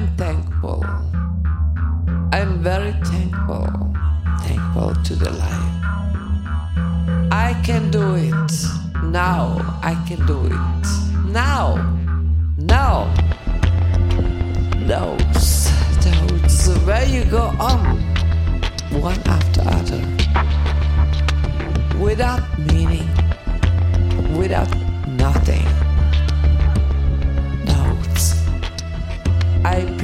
I'm thankful. I'm very thankful, thankful to the life. I can do it now. I can do it now. Now. Those, those, where you go on, one after other, without meaning, without nothing.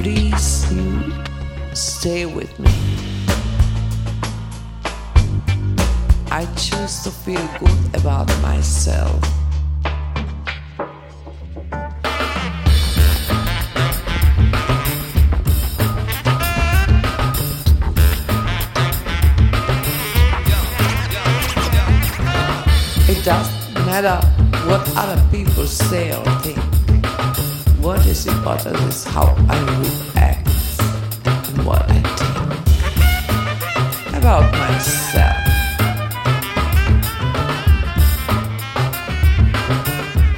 Please you, stay with me. I choose to feel good about myself. It doesn't matter what other people say or think. What is important is how I react and what I think about myself.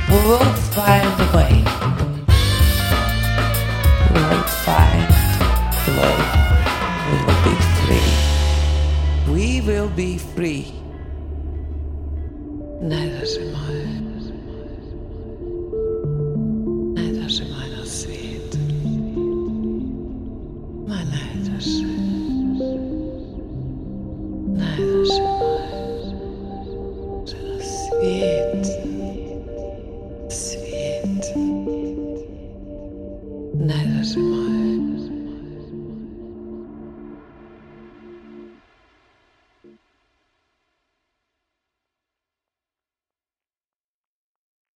We will find a way. We will find the way. We will be free. We will be free. Neither am I. Neither is mine.